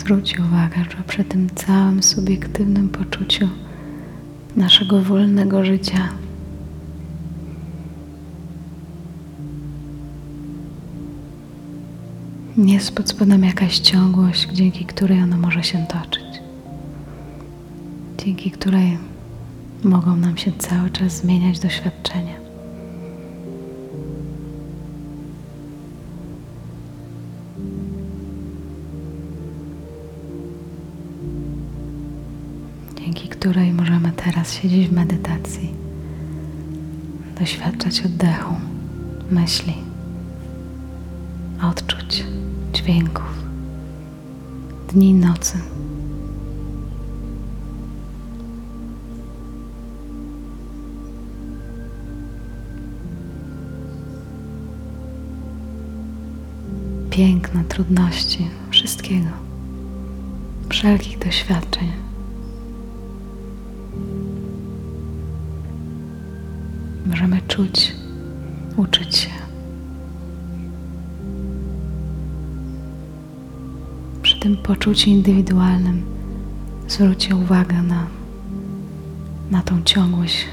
Zwróć uwagę, że przy tym całym subiektywnym poczuciu naszego wolnego życia jest pod spodem jakaś ciągłość, dzięki której ono może się toczyć, dzięki której mogą nam się cały czas zmieniać doświadczenia. Której możemy teraz siedzieć w medytacji, doświadczać oddechu, myśli, odczuć, dźwięków, dni i nocy. piękna, trudności, wszystkiego, wszelkich doświadczeń. Możemy czuć, uczyć się. Przy tym poczuciu indywidualnym zwróćcie uwagę na, na tą ciągłość,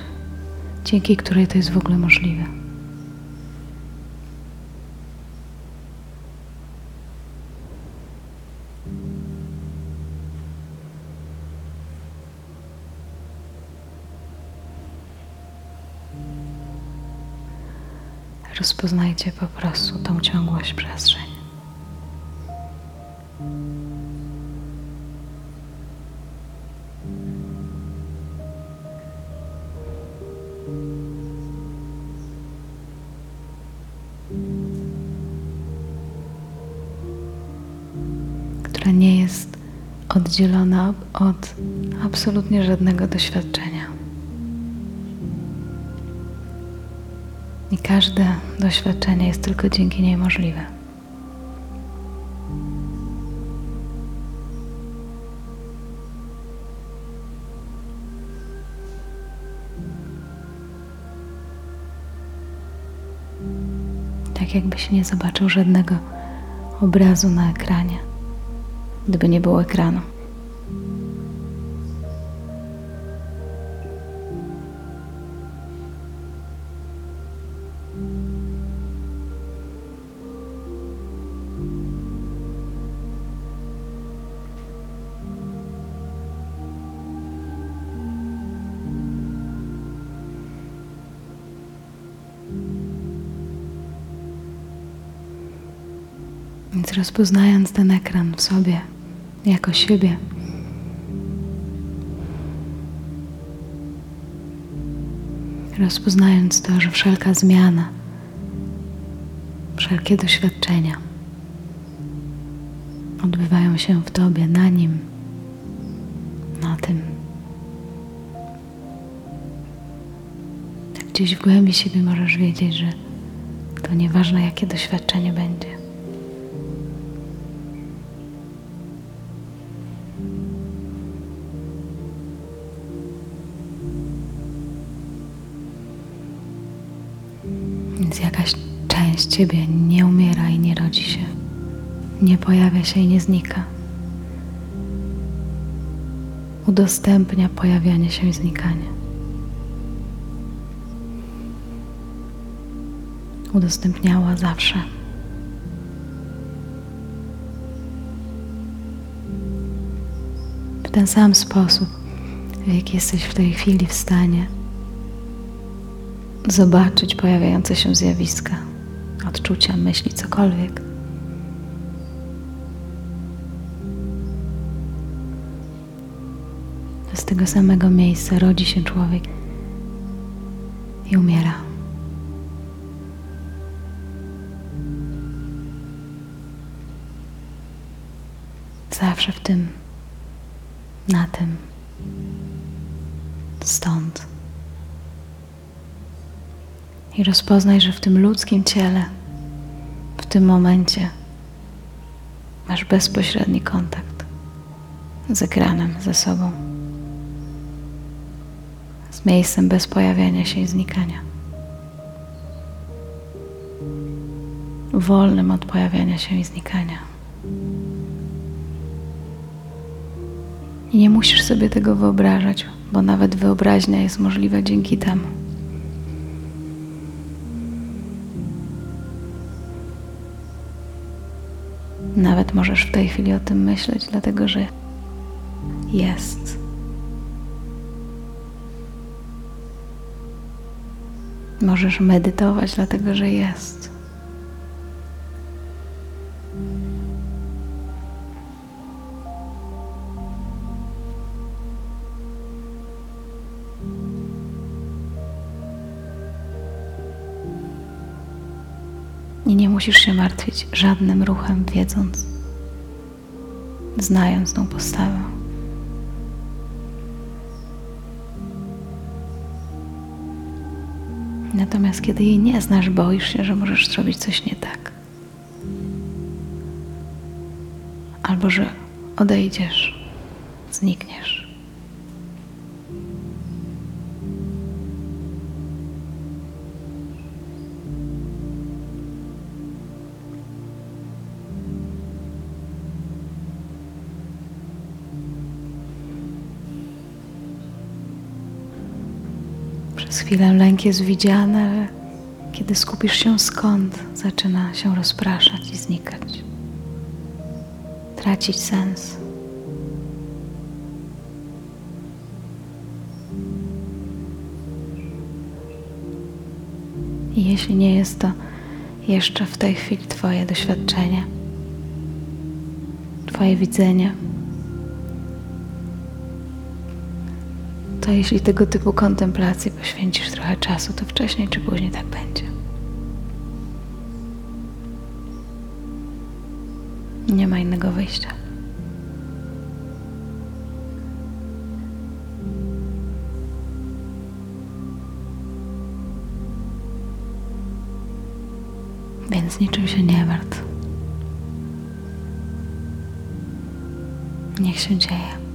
dzięki której to jest w ogóle możliwe. Rozpoznajcie po prostu tą ciągłość przestrzeń. która nie jest oddzielona od absolutnie żadnego doświadczenia. I każde doświadczenie jest tylko dzięki niej możliwe. Tak jakbyś nie zobaczył żadnego obrazu na ekranie, gdyby nie było ekranu. Więc rozpoznając ten ekran w sobie jako siebie, rozpoznając to, że wszelka zmiana, wszelkie doświadczenia odbywają się w Tobie, na nim, na tym. Gdzieś w głębi siebie możesz wiedzieć, że to nieważne, jakie doświadczenie będzie. Więc jakaś część Ciebie nie umiera i nie rodzi się, nie pojawia się i nie znika. Udostępnia pojawianie się i znikanie. Udostępniała zawsze. W ten sam sposób, w jaki jesteś w tej chwili w stanie zobaczyć pojawiające się zjawiska, odczucia, myśli, cokolwiek. Z tego samego miejsca rodzi się człowiek i umiera. Zawsze w tym, na tym, stąd. I rozpoznaj, że w tym ludzkim ciele, w tym momencie masz bezpośredni kontakt z ekranem, ze sobą, z miejscem bez pojawiania się i znikania. Wolnym od pojawiania się i znikania. I nie musisz sobie tego wyobrażać, bo nawet wyobraźnia jest możliwa dzięki temu. Nawet możesz w tej chwili o tym myśleć, dlatego że jest. Możesz medytować, dlatego że jest. I nie musisz się martwić żadnym ruchem, wiedząc, znając tą postawę. Natomiast kiedy jej nie znasz, boisz się, że możesz zrobić coś nie tak. Albo że odejdziesz, znikniesz. Przez chwilę lęk jest widziany, ale kiedy skupisz się skąd, zaczyna się rozpraszać i znikać. Tracić sens. I jeśli nie jest to jeszcze w tej chwili Twoje doświadczenie, Twoje widzenie, to jeśli tego typu kontemplacji poświęcisz trochę czasu, to wcześniej czy później tak będzie. Nie ma innego wyjścia. Więc niczym się nie martw. Niech się dzieje.